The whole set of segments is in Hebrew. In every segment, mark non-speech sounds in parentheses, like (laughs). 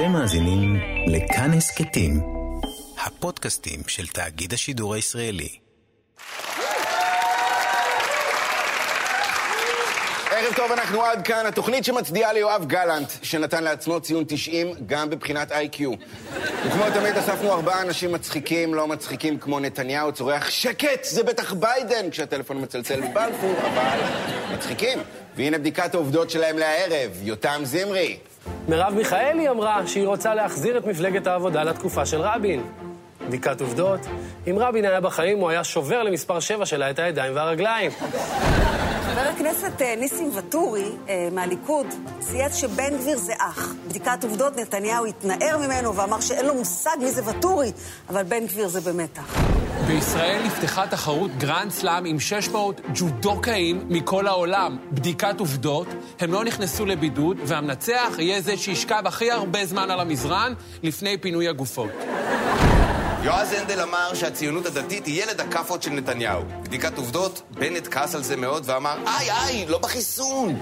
אתם מאזינים לכאן הסכתים, הפודקאסטים של תאגיד השידור הישראלי. ערב טוב, אנחנו עד כאן. התוכנית שמצדיעה ליואב גלנט, שנתן לעצמו ציון 90 גם בבחינת איי-קיו. וכמו תמיד אספנו ארבעה אנשים מצחיקים, לא מצחיקים כמו נתניהו, צורח שקט, זה בטח ביידן, כשהטלפון מצלצל בבלפור, אבל מצחיקים. והנה בדיקת העובדות שלהם לערב, יותם זמרי. מרב מיכאלי אמרה שהיא רוצה להחזיר את מפלגת העבודה לתקופה של רבין. בדיקת עובדות, אם רבין היה בחיים, הוא היה שובר למספר 7 שלה את הידיים והרגליים. חבר הכנסת אה, ניסים ואטורי אה, מהליכוד צייץ שבן גביר זה אח. בדיקת עובדות, נתניהו התנער ממנו ואמר שאין לו מושג מי זה ואטורי, אבל בן גביר זה באמת אח. בישראל נפתחה תחרות גרנד סלאם עם 600 ג'ודוקאים מכל העולם. בדיקת עובדות, הם לא נכנסו לבידוד, והמנצח יהיה זה שישכב הכי הרבה זמן על המזרן לפני פינוי הגופות. יועז הנדל אמר שהציונות הדתית היא ילד הכאפות של נתניהו. בדיקת עובדות, בנט כעס על זה מאוד ואמר, איי, איי, לא בחיסון.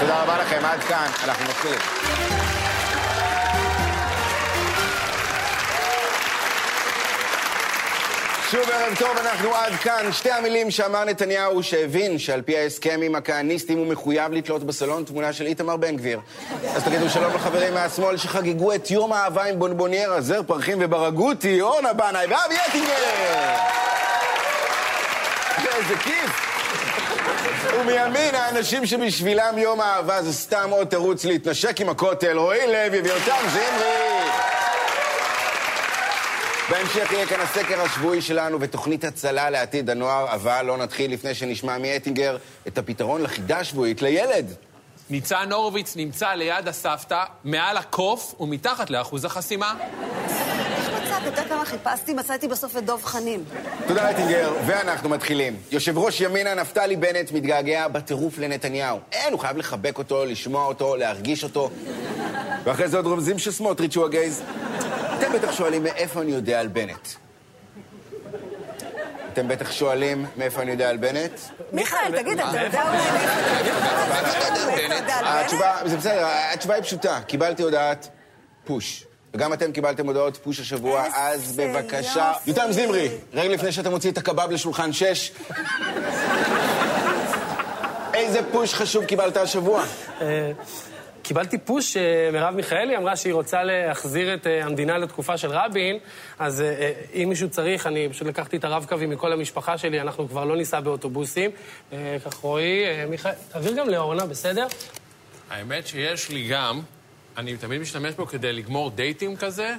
תודה רבה לכם, עד כאן, אנחנו מתחילים. שוב ערב טוב, אנחנו עד כאן. שתי המילים שאמר נתניהו שהבין שעל פי ההסכם עם הכהניסטים הוא מחויב לתלות בסלון תמונה של איתמר בן גביר. אז תגידו שלום לחברים מהשמאל שחגגו את יום האהבה עם בונבוניירה, זר פרחים וברגותי, אורנה בנאי ואבי אטינגר! איזה כיף! ומימין האנשים שבשבילם יום האהבה זה סתם עוד תירוץ להתנשק עם הכותל, רועי לוי ויותם זמרי! בהמשך יהיה כאן הסקר השבועי שלנו ותוכנית הצלה לעתיד הנוער, אבל לא נתחיל לפני שנשמע מאטינגר את הפתרון לחידה השבועית לילד. ניצן הורוביץ נמצא ליד הסבתא, מעל הקוף ומתחת לאחוז החסימה. אתה יודע כמה חיפשתי? מצאתי בסוף את דב חנין. תודה אטינגר, ואנחנו מתחילים. יושב ראש ימינה נפתלי בנט מתגעגע בטירוף לנתניהו. אין, הוא חייב לחבק אותו, לשמוע אותו, להרגיש אותו. ואחרי זה עוד רומזים שסמוטריץ' הוא הגייז. אתם בטח שואלים מאיפה אני יודע על בנט. אתם בטח שואלים מאיפה אני יודע על בנט? מיכאל, תגיד, אתה יודע אולי? התשובה, זה בסדר, התשובה היא פשוטה. קיבלתי הודעת פוש. וגם אתם קיבלתם הודעות פוש השבוע, אז בבקשה... יותם זמרי, רגע לפני שאתה מוציא את הקבב לשולחן שש. איזה פוש חשוב קיבלת השבוע? אה, קיבלתי פוש שמרב מיכאלי אמרה שהיא רוצה להחזיר את אה, המדינה לתקופה של רבין, אז אה, אה, אם מישהו צריך, אני פשוט לקחתי את הרב-קווים מכל המשפחה שלי, אנחנו כבר לא ניסע באוטובוסים. אה, כך רועי, אה, מיכאל, תעביר גם לאורנה, בסדר? האמת שיש לי גם, אני תמיד משתמש בו כדי לגמור דייטים כזה.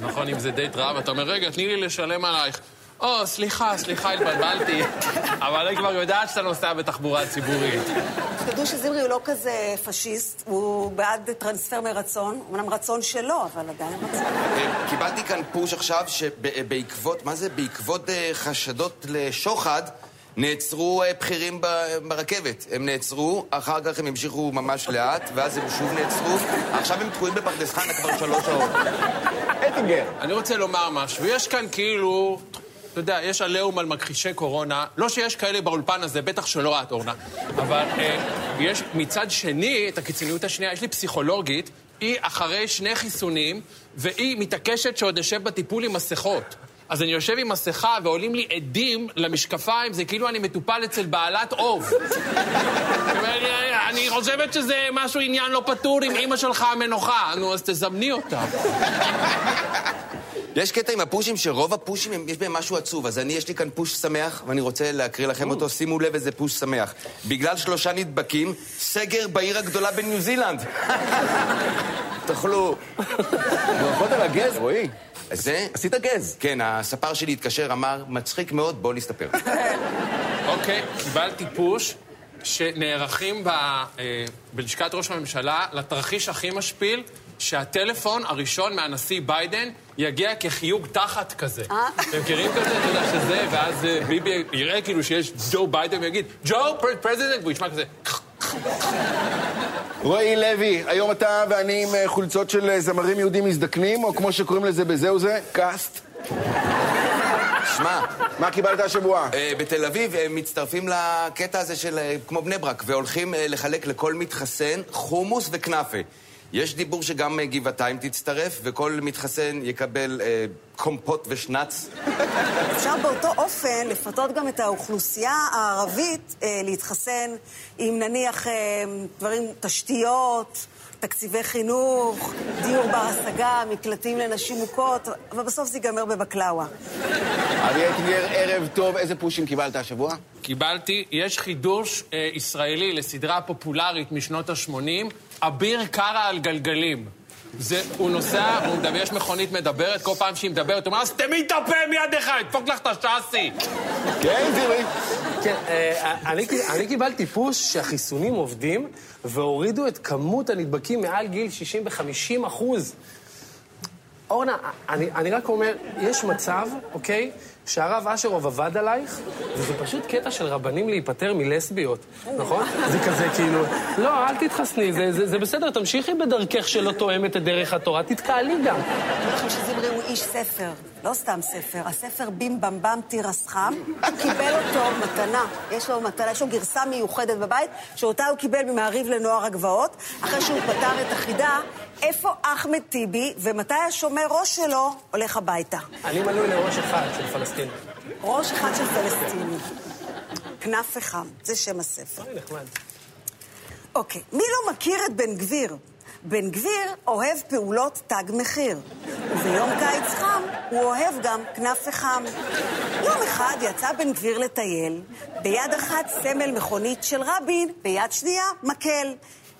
נכון, אם זה דייט רע, ואתה אומר, רגע, תני לי לשלם עלייך. או, סליחה, סליחה, התבלבלתי. (laughs) אבל אני כבר יודעת שאתה נוסע בתחבורה ציבורית. תדעו שזמרי הוא לא כזה פשיסט, הוא בעד טרנספר מרצון, אמנם רצון שלו, אבל עדיין רצון. אה, קיבלתי כאן פוש עכשיו שבעקבות, מה זה? בעקבות אה, חשדות לשוחד, נעצרו אה, בכירים ברכבת. הם נעצרו, אחר כך הם המשיכו ממש לאט, ואז הם שוב נעצרו. עכשיו הם תקועים בפרדס חנה כבר שלוש שעות. (laughs) אטינגר. אני רוצה לומר משהו. יש כאן כאילו, אתה יודע, יש עליהום על מכחישי קורונה. לא שיש כאלה באולפן הזה, בטח שלא את, אורנה. אבל אה, יש מצד שני, את הקיצוניות השנייה, יש לי פסיכולוגית, היא אחרי שני חיסונים, והיא מתעקשת שעוד אשב בטיפול עם מסכות. אז אני יושב עם מסכה ועולים לי עדים למשקפיים, זה כאילו אני מטופל אצל בעלת עוף. אני חושבת שזה משהו, עניין לא פתור עם אימא שלך המנוחה. נו, אז תזמני אותה. יש קטע עם הפושים שרוב הפושים, יש בהם משהו עצוב. אז אני, יש לי כאן פוש שמח, ואני רוצה להקריא לכם אותו. שימו לב איזה פוש שמח. בגלל שלושה נדבקים, סגר בעיר הגדולה בניו זילנד. (laughs) תאכלו. (laughs) ברכות על הגז, רועי. זה? עשית גז. כן, הסַפָּר שלי התקשר, אמר, מצחיק מאוד, בוא נסתפר. (laughs) אוקיי, קיבלתי פוש שנערכים ב, אה, בלשכת ראש הממשלה לתרחיש הכי משפיל, שהטלפון הראשון מהנשיא ביידן יגיע כחיוג תחת כזה. אתם מכירים כזה? אתה יודע שזה, ואז אה, ביבי יראה כאילו שיש ג'ו ביידן ויגיד, ג'ו president, והוא ישמע כזה... (laughs) רועי לוי, היום אתה ואני עם אה, חולצות של אה, זמרים יהודים מזדקנים, או כמו שקוראים לזה בזהו זה, קאסט. שמע, מה קיבלת השבוע? אה, בתל אביב הם מצטרפים לקטע הזה של אה, כמו בני ברק, והולכים אה, לחלק לכל מתחסן חומוס וכנאפה. יש דיבור שגם אה, גבעתיים תצטרף, וכל מתחסן יקבל אה, קומפוט ושנ"ץ. אפשר באותו אופן לפתות גם את האוכלוסייה הערבית אה, להתחסן עם נניח אה, דברים, תשתיות, תקציבי חינוך, דיור בר-השגה, מקלטים לנשים מוכות, אבל בסוף זה ייגמר בבקלאווה. אבי אטינגר, ערב טוב, איזה פושים קיבלת השבוע? קיבלתי, יש חידוש אה, ישראלי לסדרה פופולרית משנות ה-80, אביר קארה על גלגלים. זה, הוא נוסע, הוא מדבר, יש מכונית מדברת, כל פעם שהיא מדברת, הוא אומר, סתמי את הפה מיד אחד, דפוק לך את השאסי. כן, זירי. כן, אה, אני, אני קיבלתי פוש שהחיסונים עובדים והורידו את כמות הנדבקים מעל גיל 60 ב-50 אחוז. אורנה, אני, אני רק אומר, יש מצב, אוקיי, שהרב אשרוב עבד עלייך, וזה פשוט קטע של רבנים להיפטר מלסביות, נכון? זה כזה כאילו, לא, אל תתחסני, זה, זה, זה בסדר, תמשיכי בדרכך שלא תואמת את דרך התורה, תתקהלי גם. אני חושב שזמרי הוא איש ספר, לא סתם ספר. הספר בים במבם תירס חם, הוא קיבל אותו מתנה. יש לו מתנה, יש לו גרסה מיוחדת בבית, שאותה הוא קיבל ממעריב לנוער הגבעות, אחרי שהוא פתר את החידה, איפה אחמד טיבי, ומתי השומר ראש שלו הולך הביתה. אני מנוי לראש אחד של פלסטין. ראש אחד של פלסטיני. כנף וחם, זה שם הספר. נחמד. אוקיי, מי לא מכיר את בן גביר? בן גביר אוהב פעולות תג מחיר. וביום קיץ חם הוא אוהב גם כנף וחם. יום אחד יצא בן גביר לטייל, ביד אחת סמל מכונית של רבין, ביד שנייה מקל.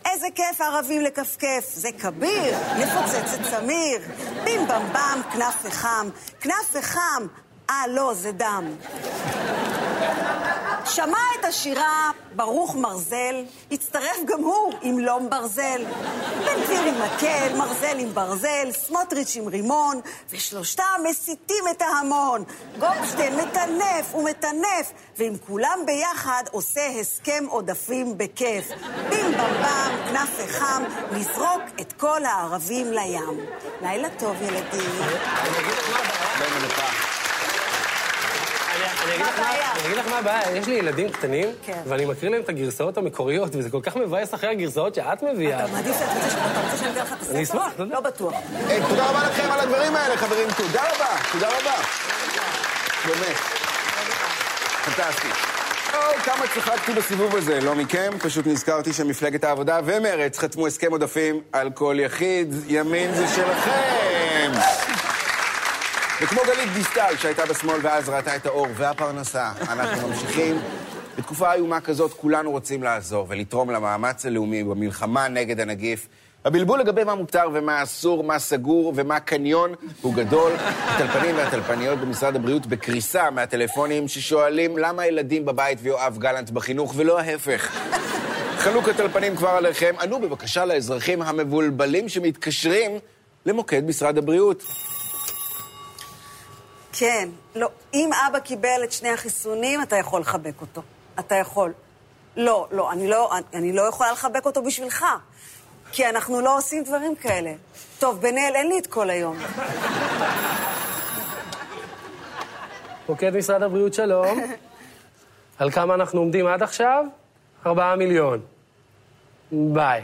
איזה כיף ערבים לכפכף, זה כביר, לפוצץ את צמיר. בים במבם, כנף וחם, כנף וחם, אה לא, זה דם. שמע את השירה ברוך מרזל, הצטרף גם הוא עם לום ברזל. בן גביר עם מקל, מרזל עם ברזל, סמוטריץ' עם רימון, ושלושתם מסיתים את ההמון. גופשטיין מטנף ומטנף, ועם כולם ביחד עושה הסכם עודפים בכיף. בים במבם, כנף וחם, לזרוק את כל הערבים לים. לילה טוב, ילדים. אני אגיד לך מה הבעיה? יש לי ילדים קטנים, כן. ואני מקריא להם את הגרסאות המקוריות, וזה כל כך מבאס אחרי הגרסאות שאת מביאה. אתה מעדיף, אתה רוצה שאני אתן לך את הספר? אני אשמח, אתה יודע. לא בטוח. תודה רבה לכם על הדברים האלה, חברים. תודה רבה, תודה רבה. באמת. פנטסטי. כמה צחקתי בסיבוב הזה, לא מכם? פשוט נזכרתי שמפלגת העבודה ומרצ חתמו הסכם עודפים על כל יחיד. ימין זה שלכם. וכמו גלית דיסטל, שהייתה בשמאל ואז ראתה את האור והפרנסה, אנחנו ממשיכים. בתקופה איומה כזאת כולנו רוצים לעזור ולתרום למאמץ הלאומי במלחמה נגד הנגיף. הבלבול לגבי מה מותר ומה אסור, מה סגור ומה קניון הוא גדול. הטלפנים והטלפניות במשרד הבריאות בקריסה מהטלפונים ששואלים למה הילדים בבית ויואב גלנט בחינוך ולא ההפך. חלוק הטלפנים כבר עליכם. ענו בבקשה לאזרחים המבולבלים שמתקשרים למוקד משרד הבריאות. כן. לא, אם אבא קיבל את שני החיסונים, אתה יכול לחבק אותו. אתה יכול. לא, לא, אני לא, אני לא יכולה לחבק אותו בשבילך. כי אנחנו לא עושים דברים כאלה. טוב, בן אל, אין לי את כל היום. מוקד משרד הבריאות, שלום. (laughs) על כמה אנחנו עומדים עד עכשיו? ארבעה מיליון. ביי.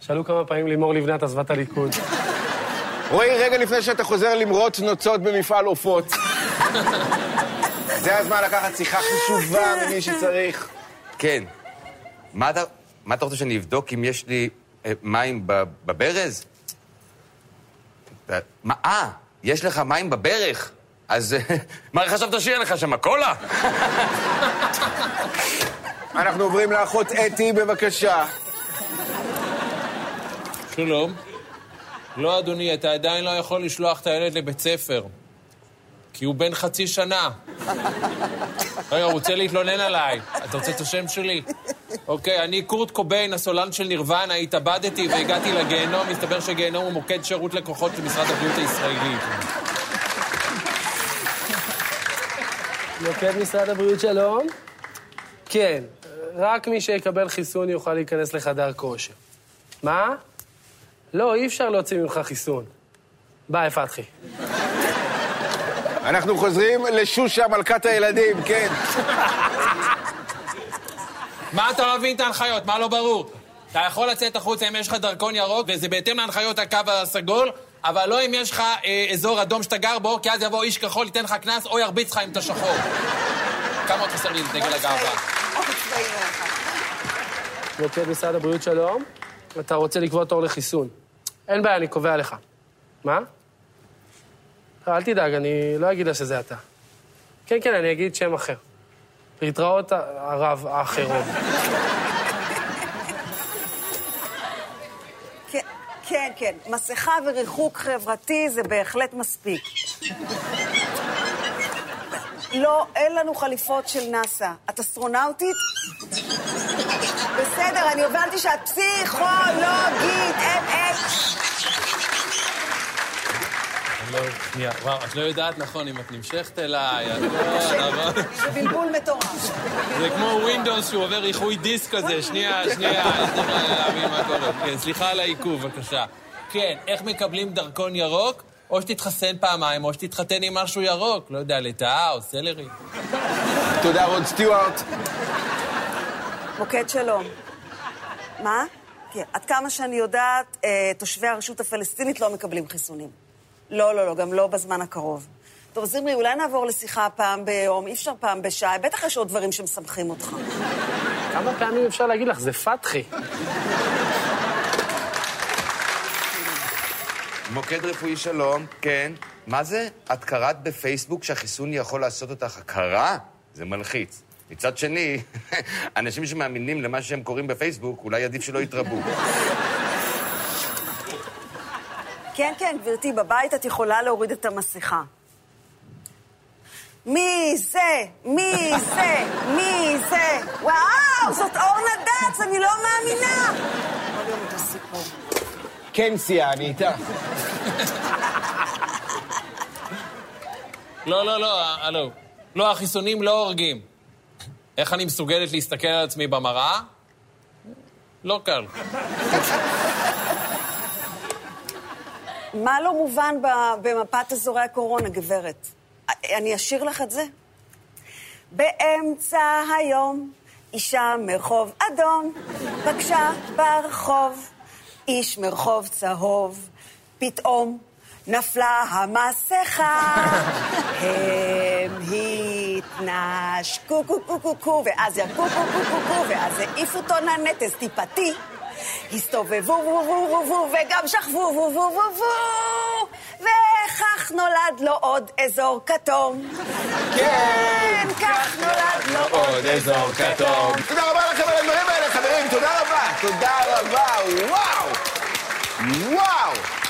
שאלו כמה פעמים לימור לבנת עזבה את הליכוד. רועי, רגע לפני שאתה חוזר למרוט נוצות במפעל עופות. זה הזמן לקחת שיחה חשובה ממי שצריך. כן. מה אתה, מה אתה רוצה שאני אבדוק אם יש לי אה, מים בברז? מה, אה, יש לך מים בברך? אז (laughs) מה חשבת שיהיה לך שם, קולה? (laughs) אנחנו עוברים לאחות אתי, בבקשה. שלום. לא, אדוני, אתה עדיין לא יכול לשלוח את הילד לבית ספר. כי הוא בן חצי שנה. רגע, הוא רוצה להתלונן עליי. אתה רוצה את השם שלי? אוקיי, אני קורט קוביין, הסולן של נירוונה, התאבדתי והגעתי לגיהנום. מסתבר שגיהנום הוא מוקד שירות לקוחות של משרד הבריאות הישראלי. מוקד משרד הבריאות, שלום. כן, רק מי שיקבל חיסון יוכל להיכנס לחדר כושר. מה? לא, אי אפשר להוציא ממך חיסון. ביי, פתחי. אנחנו חוזרים לשושה, מלכת הילדים, כן. מה אתה לא מבין את ההנחיות? מה לא ברור? אתה יכול לצאת החוצה אם יש לך דרכון ירוק, וזה בהתאם להנחיות הקו הסגול, אבל לא אם יש לך אה, אזור אדום שאתה גר בו, כי אז יבוא איש כחול, ייתן לך קנס, או ירביץ לך עם את השחור. כמה עוד חסר לי לדגל הגאווה? אוקיי, צבאי אחד. מוקד משרד הבריאות שלום, אתה רוצה לקבוע תור לחיסון. אין בעיה, אני קובע לך. מה? לא, אל תדאג, אני לא אגיד לה שזה אתה. כן, כן, אני אגיד שם אחר. להתראות הרב האחרון. כן, כן, כן. מסכה וריחוק חברתי זה בהחלט מספיק. לא, אין לנו חליפות של נאסא. את אסטרונאוטית? בסדר, אני הבנתי שאת פסיכולוגית, אין, אין. לא, שנייה, וואו, את לא יודעת נכון אם את נמשכת אליי, את לא... זה בלבול מטורף. זה כמו ווינדוס שהוא עובר איחוי דיסק כזה, שנייה, שנייה, אני צריך להבין מה קורה. כן, סליחה על העיכוב, בבקשה. כן, איך מקבלים דרכון ירוק? או שתתחסן פעמיים, או שתתחתן עם משהו ירוק. לא יודע, לטאה או סלרי. תודה, רוד סטיוארט. מוקד שלום. מה? כן. עד כמה שאני יודעת, אה, תושבי הרשות הפלסטינית לא מקבלים חיסונים. לא, לא, לא, גם לא בזמן הקרוב. טוב, זימרי, אולי נעבור לשיחה פעם ביום, אי אפשר פעם בשעה, בטח יש עוד דברים שמשמחים אותך. כמה פעמים אפשר להגיד לך? זה פתחי. מוקד רפואי שלום, כן. מה זה? את קראת בפייסבוק שהחיסון יכול לעשות אותך הכרה? זה מלחיץ. מצד שני, (laughs) אנשים שמאמינים למה שהם קוראים בפייסבוק, אולי עדיף שלא יתרבו. כן, כן, גברתי, בבית את יכולה להוריד את המסכה. מי זה? מי זה? מי זה? וואו, זאת אורנה דץ, אני לא מאמינה! כל יום אותו סיפור. כן, סיה, אני איתה. לא, לא, לא, הלו. לא, החיסונים לא הורגים. איך אני מסוגלת להסתכל על עצמי במראה? לא קל. מה לא מובן במפת אזורי הקורונה, גברת? אני אשאיר לך את זה. באמצע היום, אישה מרחוב אדום, פגשה ברחוב, איש מרחוב צהוב, פתאום נפלה המסכה, (laughs) הם התנשקו קו קו קו קו, ואז ירקו קו קו קו קו, ואז העיפו טוננטס טיפתי. הסתובבו וו וו וו וו וגם שכבו וו וו וו וו וכך נולד לו עוד אזור כתום. כן, כך נולד לו עוד אזור כתום. תודה רבה לכם על הדברים האלה, חברים, תודה רבה. תודה רבה, וואו. וואו.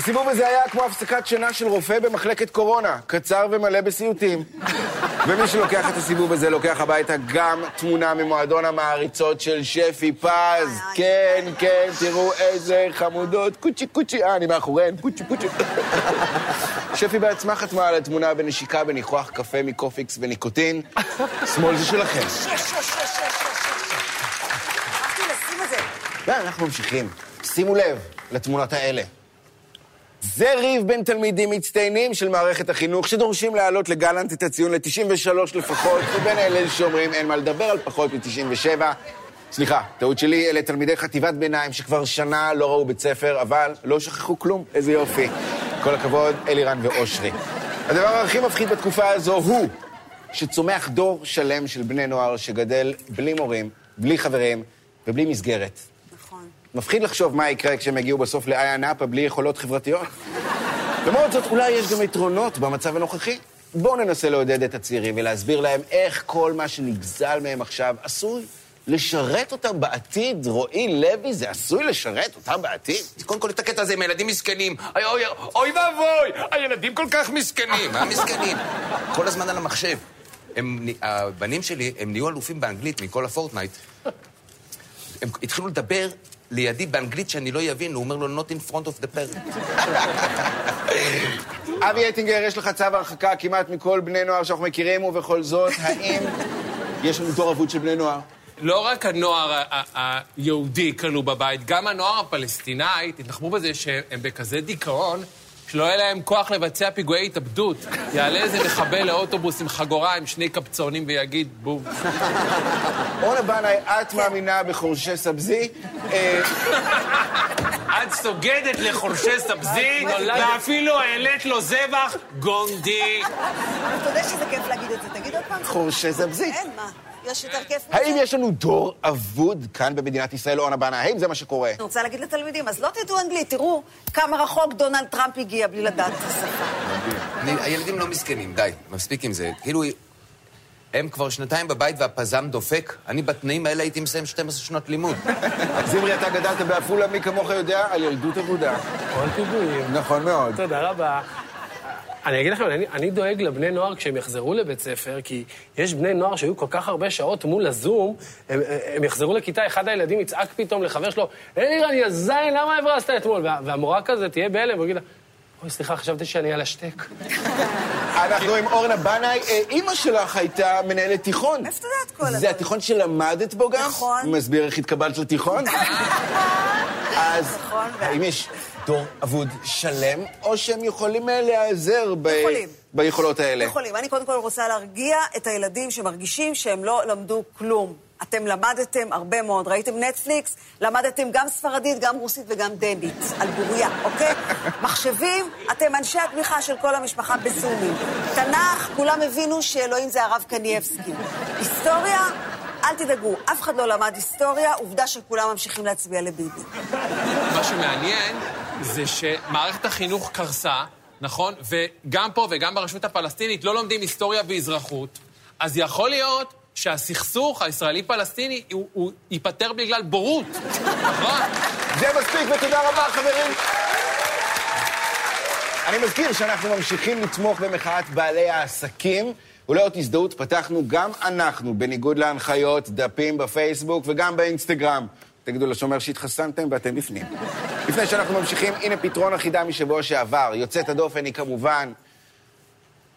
הסיבוב הזה היה כמו הפסקת שינה של רופא במחלקת קורונה, קצר ומלא בסיוטים. ומי שלוקח את הסיבוב הזה לוקח הביתה גם תמונה ממועדון המעריצות של שפי פז. כן, כן, תראו איזה חמודות, קוצ'י קוצ'י, אה, אני מאחוריהן, פוצ'י פוצ'י. שפי בעצמה חתמה על התמונה בנשיקה בניחוח קפה מקופיקס וניקוטין. שמאל זה שלכם. שכחתי לשים את זה. ואנחנו ממשיכים. שימו לב לתמונות האלה. זה ריב בין תלמידים מצטיינים של מערכת החינוך שדורשים להעלות לגלנט את הציון ל-93 לפחות, ובין אלה שאומרים אין מה לדבר על פחות מ-97. סליחה, טעות שלי, אלה תלמידי חטיבת ביניים שכבר שנה לא ראו בית ספר, אבל לא שכחו כלום, איזה יופי. כל הכבוד, אלירן ואושרי. הדבר הכי מפחיד בתקופה הזו הוא שצומח דור שלם של בני נוער שגדל בלי מורים, בלי חברים ובלי מסגרת. מפחיד לחשוב מה יקרה כשהם יגיעו בסוף לאיה נאפה בלי יכולות חברתיות. (laughs) למרות זאת, אולי יש גם יתרונות במצב הנוכחי. בואו ננסה לעודד את הצעירים ולהסביר להם איך כל מה שנגזל מהם עכשיו עשוי לשרת אותם בעתיד. רועי לוי, זה עשוי לשרת אותם בעתיד? קודם כל את הקטע הזה עם הילדים מסכנים. אוי, אוי, אוי ואבוי, הילדים כל כך מסכנים. מה מסכנים? כל הזמן על המחשב. הם, הבנים שלי, הם נהיו אלופים באנגלית מכל הפורטנייט. הם התחילו לדבר לידי באנגלית שאני לא אבין, הוא אומר לו, not in front of the parent. (laughs) אבי אטינגר, יש לך צו הרחקה כמעט מכל בני נוער שאנחנו מכירים, ובכל זאת, האם יש לנו דור אבוד של בני נוער? לא רק הנוער היהודי כלוא בבית, גם הנוער הפלסטיני, תתנחמו בזה שהם בכזה דיכאון, שלא יהיה להם כוח לבצע פיגועי התאבדות. יעלה איזה מחבל לאוטובוס עם חגורה עם שני קפצונים ויגיד בום. אורנה בנאי, את מאמינה בחורשי סבזי? אה, את סוגדת לחורשי סבזי, ואפילו העלית לו זבח גונדי. אבל אתה יודע שזה כיף להגיד את זה, תגיד עוד פעם. חורשי סבזי. אין, מה? יש יותר כיף מזה? האם יש לנו דור אבוד כאן במדינת ישראל, אורנה בנאי? האם זה מה שקורה? אני רוצה להגיד לתלמידים, אז לא תדעו אנגלית, תראו כמה רחוק דונלד טראמפ הגיע בלי לדעת את השפה. הילדים לא מסכנים, די, מספיק עם זה. כאילו, הם כבר שנתיים בבית והפזם דופק. אני בתנאים האלה הייתי מסיים 12 שנות לימוד. זמרי, אתה גדלת בעפולה, מי כמוך יודע, על ילדות אבודה. כל פיגועים. נכון מאוד. תודה רבה. אני אגיד לכם, אני, אני דואג לבני נוער כשהם יחזרו לבית ספר, כי יש בני נוער שהיו כל כך הרבה שעות מול הזום, הם, הם יחזרו לכיתה, אחד הילדים יצעק פתאום לחבר שלו, אלירן, יא זין, למה הברזת אתמול? וה, והמורה כזה תהיה בהלם, והוא יגיד לה, אוי, סליחה, חשבתי שאני על השתק. אנחנו עם אורנה בנאי. אה, אימא שלך הייתה מנהלת תיכון. יודע את כל הדברים? זה התיכון שלמדת בו גם? נכון. מסביר איך התקבלת לתיכון? אז נכון, האם יש דור אבוד שלם, או שהם יכולים אה, להיעזר ב- יכולים. ביכולות האלה? יכולים. אני קודם כל רוצה להרגיע את הילדים שמרגישים שהם לא למדו כלום. אתם למדתם הרבה מאוד. ראיתם נטפליקס, למדתם גם ספרדית, גם רוסית וגם דנית, על בוריה, אוקיי? (laughs) מחשבים, אתם אנשי התמיכה של כל המשפחה בזומים. תנ"ך, כולם הבינו שאלוהים זה הרב קנייבסקי. היסטוריה, אל תדאגו, אף אחד לא למד היסטוריה, עובדה שכולם ממשיכים להצביע לביבי. מה שמעניין זה שמערכת החינוך קרסה, נכון? וגם פה וגם ברשות הפלסטינית לא לומדים היסטוריה ואזרחות, אז יכול להיות שהסכסוך הישראלי-פלסטיני הוא, הוא ייפתר בגלל בורות, נכון? זה מספיק, ותודה רבה, חברים. אני מזכיר שאנחנו ממשיכים לתמוך במחאת בעלי העסקים. ולאות הזדהות פתחנו גם אנחנו, בניגוד להנחיות, דפים בפייסבוק וגם באינסטגרם. תגידו לשומר שהתחסנתם ואתם בפנים. לפני שאנחנו ממשיכים, הנה פתרון החידה משבוע שעבר. יוצאת הדופן היא כמובן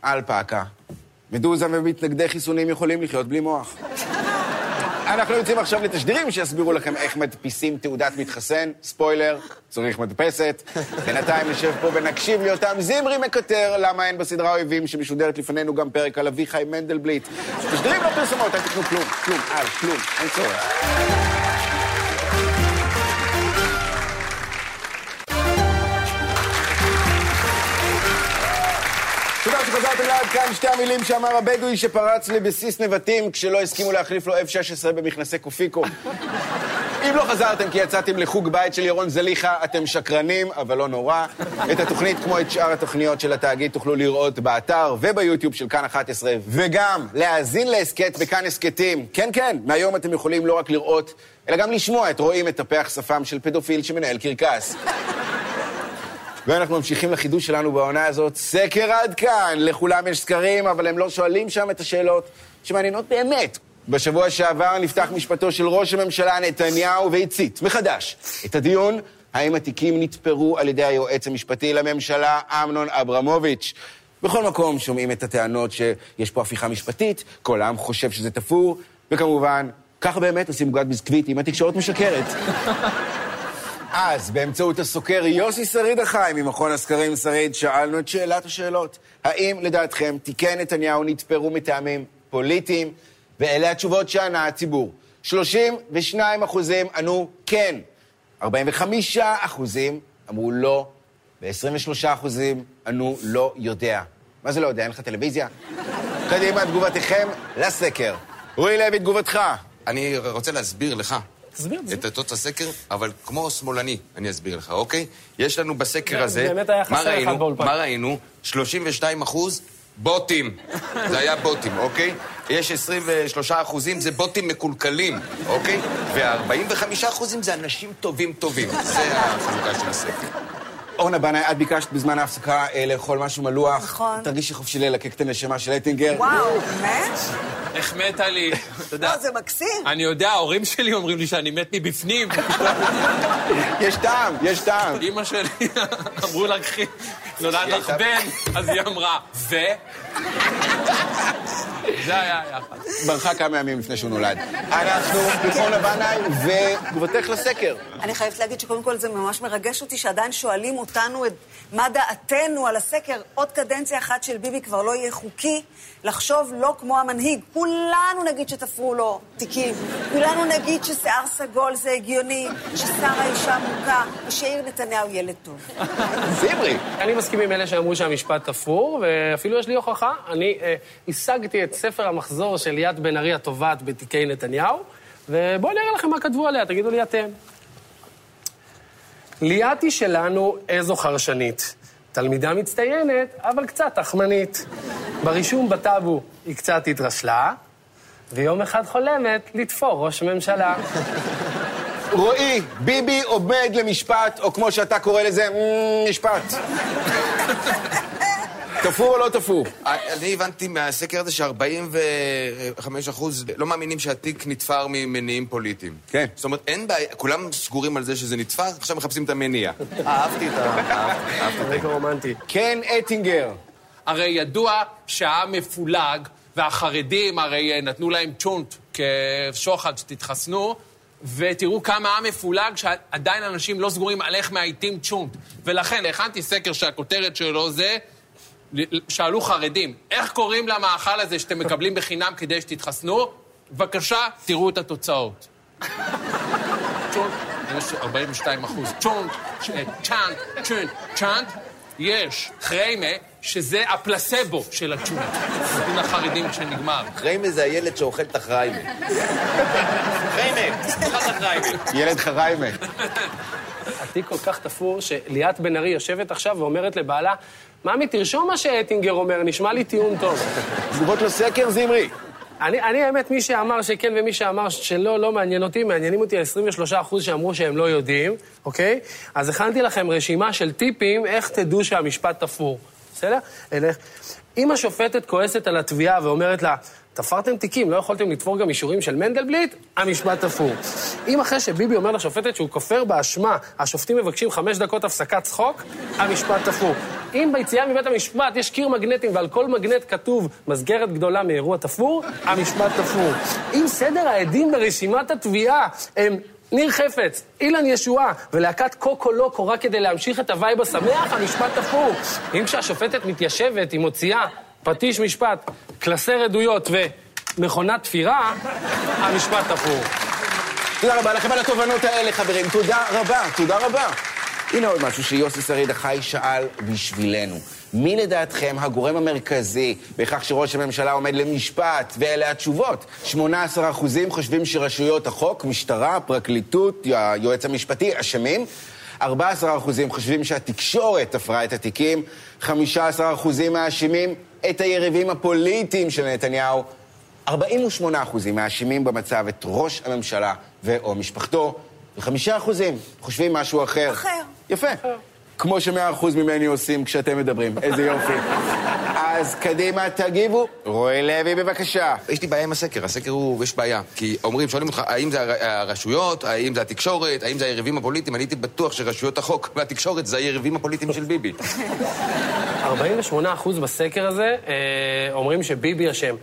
אלפקה. מדוזה ומתנגדי חיסונים יכולים לחיות בלי מוח. אנחנו יוצאים עכשיו לתשדירים שיסבירו לכם איך מדפיסים תעודת מתחסן. ספוילר, צריך מדפסת. בינתיים נשב פה ונקשיב לאותם זמרי מקטר, למה אין בסדרה אויבים שמשודרת לפנינו גם פרק על אביחי מנדלבליט. תשדירים לא פרסומות, אל תקנו כלום, כלום, אל, כלום, אין צורך. כאן שתי המילים שאמר הבדואי שפרץ לבסיס נבטים כשלא הסכימו להחליף לו F-16 במכנסי קופיקו. (laughs) אם לא חזרתם כי יצאתם לחוג בית של ירון זליכה, אתם שקרנים, אבל לא נורא. את התוכנית, כמו את שאר התוכניות של התאגיד, תוכלו לראות באתר וביוטיוב של כאן 11, וגם להאזין להסכת בכאן הסכתים. כן, כן, מהיום אתם יכולים לא רק לראות, אלא גם לשמוע את רואים מטפח שפם של פדופיל שמנהל קרקס. ואנחנו ממשיכים לחידוש שלנו בעונה הזאת, סקר עד כאן. לכולם יש סקרים, אבל הם לא שואלים שם את השאלות שמעניינות באמת. בשבוע שעבר נפתח משפטו של ראש הממשלה נתניהו והצית מחדש את הדיון האם התיקים נתפרו על ידי היועץ המשפטי לממשלה, אמנון אברמוביץ'. בכל מקום שומעים את הטענות שיש פה הפיכה משפטית, כל העם חושב שזה תפור, וכמובן, ככה באמת עושים עוגת ביסקוויט אם התקשורת משקרת. אז, באמצעות הסוקר יוסי שריד החי ממכון הסקרים שריד, שאלנו את שאלת השאלות. האם לדעתכם תיקי נתניהו נתפרו מטעמים פוליטיים? ואלה התשובות שענה הציבור. 32 אחוזים ענו כן, 45 אחוזים אמרו לא, ו-23 אחוזים ענו לא יודע. מה זה לא יודע? אין לך טלוויזיה? קדימה, תגובתכם לסקר. רועי לוי, תגובתך. אני רוצה להסביר לך. תסביר, תסביר. את תוצאות הסקר, אבל כמו שמאלני, אני אסביר לך, אוקיי? יש לנו בסקר זה- הזה... באמת היה מה חסר אחד ראינו? באולפן. מה ראינו? 32 אחוז בוטים. זה היה בוטים, אוקיי? יש 23 אחוזים, זה בוטים מקולקלים, אוקיי? ו-45 אחוזים זה אנשים טובים טובים. זה החלוקה של הסקר. אורנה בנאי, את ביקשת בזמן ההפסקה אה, לאכול משהו מלוח. נכון. תרגישי חופשי ללקק את הנשמה של אטינגר. וואו, באמת? החמאת לי, (laughs) אתה יודע. לא, זה מקסים. אני יודע, ההורים שלי אומרים לי שאני מת מבפנים. (laughs) יש טעם, יש טעם. אימא שלי, (laughs) אמרו לה, קחי, נולד לך בן, אז היא אמרה, ו? זה היה היחד. ברחה כמה ימים לפני שהוא נולד. אנחנו תיכון הבנאי ותגובתך לסקר. אני חייבת להגיד שקודם כל זה ממש מרגש אותי שעדיין שואלים אותנו את מה דעתנו על הסקר. עוד קדנציה אחת של ביבי כבר לא יהיה חוקי לחשוב לא כמו המנהיג. כולנו נגיד שתפרו לו תיקים, כולנו נגיד ששיער סגול זה הגיוני, ששרה אישה מוכה, ושיאיר נתניהו ילד טוב. זמרי. אני מסכים עם אלה שאמרו שהמשפט תפור, ואפילו יש לי הוכחה. אני אה, השגתי את ספר המחזור של ליאת בן ארי התובעת בתיקי נתניהו, ובואו נראה לכם מה כתבו עליה, תגידו לי אתם. ליאת היא שלנו איזו חרשנית. תלמידה מצטיינת, אבל קצת תחמנית. ברישום בטאבו היא קצת התרשלה, ויום אחד חולמת לתפור ראש ממשלה. רועי, ביבי עומד למשפט, או כמו שאתה קורא לזה, "מ, משפט. תפור או לא תפור? אני הבנתי מהסקר הזה ש-45 אחוז לא מאמינים שהתיק נתפר ממניעים פוליטיים. כן. זאת אומרת, אין בעיה, כולם סגורים על זה שזה נתפר, עכשיו מחפשים את המניע. אהבתי את ה... אהבתי, את רגע רומנטי. כן, אטינגר. הרי ידוע שהעם מפולג, והחרדים הרי אה, נתנו להם צ'ונט כשוחד שתתחסנו, ותראו כמה העם מפולג, שעדיין אנשים לא סגורים על איך מאייתים צ'ונט. ולכן הכנתי סקר שהכותרת שלו זה, שאלו חרדים, איך קוראים למאכל הזה שאתם מקבלים בחינם כדי שתתחסנו? בבקשה, תראו את התוצאות. צ'ונט, יש 42 אחוז. צ'ונט, צ'אנט, צ'ונט, צ'אנט, יש חריימה, שזה הפלסבו של הצ'ונט. נותנים לחרדים כשנגמר. חריימה זה הילד שאוכל את החריימה. חריימה, תאכל את החריימה. ילד חריימה. התיק כל כך תפור, שליאת בן ארי יושבת עכשיו ואומרת לבעלה, ממי, תרשום מה שאטינגר אומר, נשמע לי טיעון טוב. תגובות לסקר, זמרי. אני, אני האמת, מי שאמר שכן ומי שאמר שלא, לא מעניין אותי, מעניינים אותי ה-23% שאמרו שהם לא יודעים, אוקיי? אז הכנתי לכם רשימה של טיפים איך תדעו שהמשפט תפור, בסדר? אלך. אם השופטת כועסת על התביעה ואומרת לה, תפרתם תיקים, לא יכולתם לתפור גם אישורים של מנדלבליט, המשפט תפור. אם אחרי שביבי אומר לשופטת שהוא כופר באשמה, השופטים מבקשים חמש דקות הפסקת צחוק, המשפט תפור. אם ביציאה מבית המשפט יש קיר מגנטים ועל כל מגנט כתוב מסגרת גדולה מאירוע תפור, המשפט תפור. אם סדר העדים ברשימת התביעה הם ניר חפץ, אילן ישועה ולהקת קוקו לוקו רק כדי להמשיך את ה vibe השמח, המשפט תפור. אם כשהשופטת מתיישבת, היא מוציאה פטיש משפט, קלסר עדויות ומכונת תפירה, המשפט תפור. תודה רבה לכם על התובנות האלה, חברים. תודה רבה, תודה רבה. הנה עוד משהו שיוסי שריד החי שאל בשבילנו. מי לדעתכם הגורם המרכזי בכך שראש הממשלה עומד למשפט? ואלה התשובות. 18% חושבים שרשויות החוק, משטרה, פרקליטות, היועץ המשפטי, אשמים. 14% חושבים שהתקשורת תפרה את התיקים. 15% מאשימים את היריבים הפוליטיים של נתניהו. 48% מאשימים במצב את ראש הממשלה ו/או משפחתו, וחמישה אחוזים חושבים משהו אחר. אחר. יפה. כמו שמאה אחוז ממני עושים כשאתם מדברים. איזה יופי. אז קדימה, תגיבו. רועי לוי, בבקשה. יש לי בעיה עם הסקר, הסקר הוא, יש בעיה. כי אומרים, שואלים אותך, האם זה הר- הרשויות, האם זה התקשורת, האם זה היריבים הפוליטיים? אני הייתי בטוח שרשויות החוק והתקשורת זה היריבים הפוליטיים של ביבי. 48% בסקר הזה אה, אומרים שביבי אשם.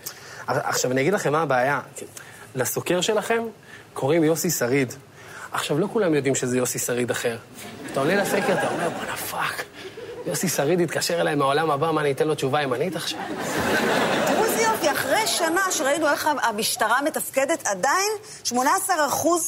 עכשיו, אני אגיד לכם מה הבעיה. לסוקר שלכם קוראים יוסי שריד. עכשיו, לא כולם יודעים שזה יוסי שריד אחר. אתה עולה לסקר, אתה אומר, בואנה fuck, יוסי שריד התקשר אליי מהעולם הבא, מה, אני אתן לו תשובה ימנית עכשיו? יופי, אחרי שנה שראינו איך המשטרה מתפקדת, עדיין 18%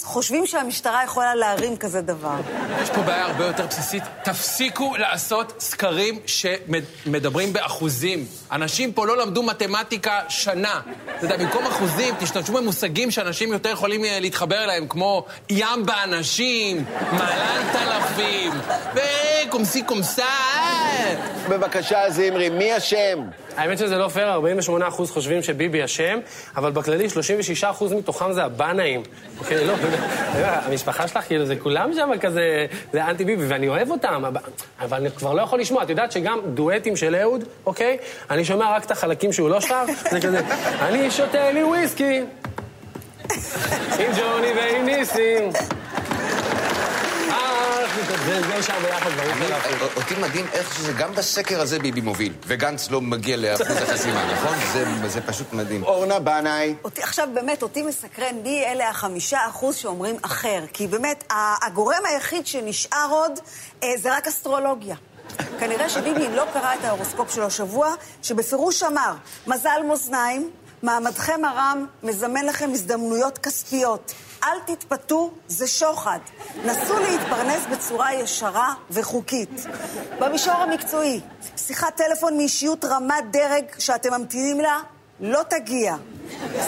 חושבים שהמשטרה יכולה להרים כזה דבר. יש פה בעיה הרבה יותר בסיסית. תפסיקו לעשות סקרים שמדברים באחוזים. אנשים פה לא למדו מתמטיקה שנה. אתה יודע, במקום אחוזים, תשתמשו במושגים שאנשים יותר יכולים אה, להתחבר אליהם, כמו ים באנשים, מלן תלפים, וקומסי קומסה. אה. בבקשה, זמרי, מי אשם? האמת שזה לא פייר, 48% חושבים שביבי אשם, אבל בכללי 36% מתוכם זה הבנאים. אוקיי, לא, (laughs) המשפחה שלך, כאילו, זה כולם שם כזה, זה אנטי ביבי, ואני אוהב אותם, אבל אני כבר לא יכול לשמוע. את יודעת שגם דואטים של אהוד, אוקיי? אני שומע רק את החלקים שהוא לא שר, (laughs) זה כזה, אני שותה לי וויסקי, (laughs) עם ג'וני ועם ניסים. אה, זה זה שם ביחד, ברור אני- לך. אותי מדהים איך שזה גם בסקר הזה ביבי מוביל, וגנץ לא מגיע לאחוז החסימה, נכון? זה- זה פשוט מדהים. אורנה בנאי. עכשיו באמת, אותי מסקרן מי אלה החמישה אחוז שאומרים אחר. כי באמת, ה- הגורם היחיד שנשאר עוד אה, זה רק אסטרולוגיה. כנראה שביבי לא קרא את ההורוסקופ שלו השבוע, שבפירוש אמר, מזל מאזניים, מעמדכם הרם מזמן לכם הזדמנויות כספיות. אל תתפתו, זה שוחד. נסו להתפרנס בצורה ישרה וחוקית. במישור המקצועי, שיחת טלפון מאישיות רמת דרג שאתם ממתינים לה, לא תגיע.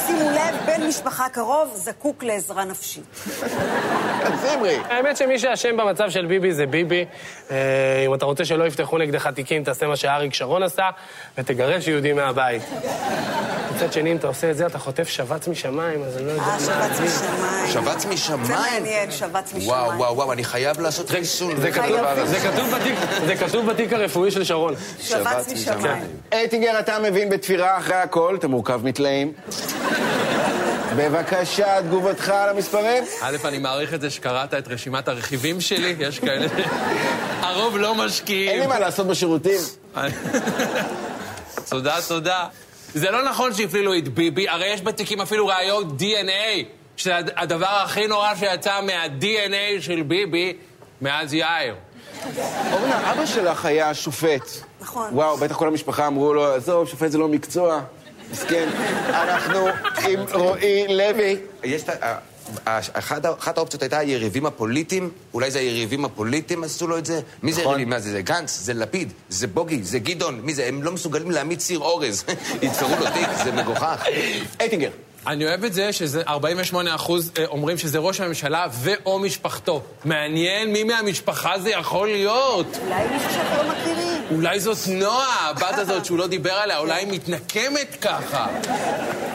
שימו לב, בן משפחה קרוב זקוק לעזרה נפשית. זמרי. האמת שמי שאשם במצב של ביבי זה ביבי. אה, אם אתה רוצה שלא יפתחו נגדך תיקים, תעשה מה שאריק שרון עשה, ותגרש יהודים מהבית. מצד שני, אם אתה עושה את זה, אתה חוטף שבץ משמיים, אז אני לא יודע אה, שבץ. משמיים. שבץ משמיים? זה מעניין, שבץ משמיים. וואו, וואו, וואו, אני חייב לעשות חיסון. זה כתוב- בתיק- זה כתוב בתיק הרפואי של שרון. שבץ משמיים. אייטינגר, אתה מבין בתפירה אחרי הכל, אתה מורכב מתלאים. בבקשה, תגובתך על המספרים. א', אני מעריך את זה שקראת את רשימת הרכיבים שלי, יש כאלה... הרוב לא משקיעים. אין לי מה לעשות בשירותים. (laughs) תודה, תודה. זה לא נכון שהפלילו את ביבי, הרי יש בתיקים אפילו ראיות DNA, שזה הד- הדבר הכי נורא שיצא מה-DNA של ביבי מאז יאיר. אורנה, אבא שלך היה שופט. נכון. וואו, בטח כל המשפחה אמרו לו, עזוב, שופט זה לא מקצוע. מסכן. אנחנו עם רועי לוי. יש את ה... אחת האופציות הייתה היריבים הפוליטיים, אולי זה היריבים הפוליטיים עשו לו את זה? מי זה נכון. יריבים? מה זה? זה גנץ, זה לפיד, זה בוגי, זה גדעון, מי זה? הם לא מסוגלים להעמיד ציר אורז. (laughs) יתפרו לו תיק, זה מגוחך. אייטינגר. אני אוהב את זה שזה 48 אחוז אה, אומרים שזה ראש הממשלה ו/או משפחתו. מעניין מי מהמשפחה זה יכול להיות. אולי מישהו שאנחנו לא מכירים. אולי זאת נועה, הבת הזאת שהוא לא דיבר עליה, אולי היא מתנקמת ככה.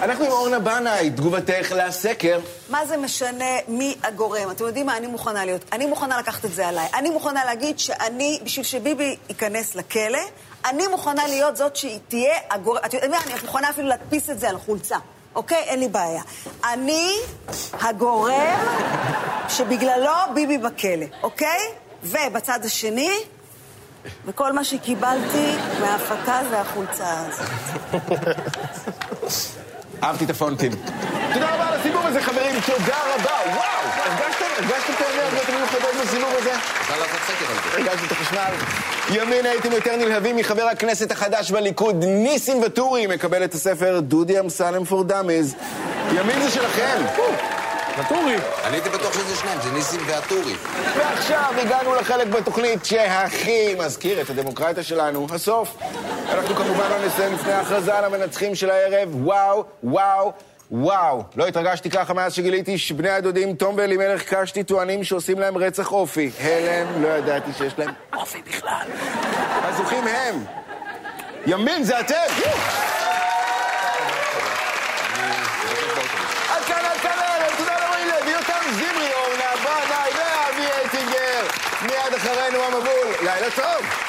אנחנו עם אורנה בנאי, תגובתך לסקר. מה זה משנה מי הגורם? אתם יודעים מה? אני מוכנה להיות. אני מוכנה לקחת את זה עליי. אני מוכנה להגיד שאני, בשביל שביבי ייכנס לכלא, אני מוכנה להיות זאת שהיא תהיה הגורם. אתם יודעים מה? אני מוכנה אפילו להדפיס את זה על חולצה. אוקיי? אין לי בעיה. אני הגורם שבגללו ביבי בכלא, אוקיי? ובצד השני, וכל מה שקיבלתי מההפקה זה החולצה הזאת. אהבתי את הפונטים. תודה רבה על הסיבוב הזה, חברים, תודה רבה. וואו, הרגשתם? הרגשתם את המיוחדות בסיבוב הזה? אפשר לעשות סקר על זה. הרגשתי את החשמל. ימין הייתם יותר נלהבים מחבר הכנסת החדש בליכוד, ניסים ואטורי, מקבל את הספר דודי אמסלם פור דאמיז. ימין זה שלכם. ואטורי. אני הייתי בטוח שזה שניים, זה ניסים ואטורי. ועכשיו הגענו לחלק בתוכנית שהכי מזכיר את הדמוקרטיה שלנו, הסוף. אנחנו כמובן לא נסיים לפני ההכרזה על המנצחים של הערב. וואו, וואו, וואו. לא התרגשתי ככה מאז שגיליתי שבני הדודים תום ואלימלך קשתי טוענים שעושים להם רצח אופי. הלם, לא ידעתי שיש להם אופי בכלל. הזוכים הם. ימין זה אתם! עד כאן, אחרינו המבול. לילה טוב.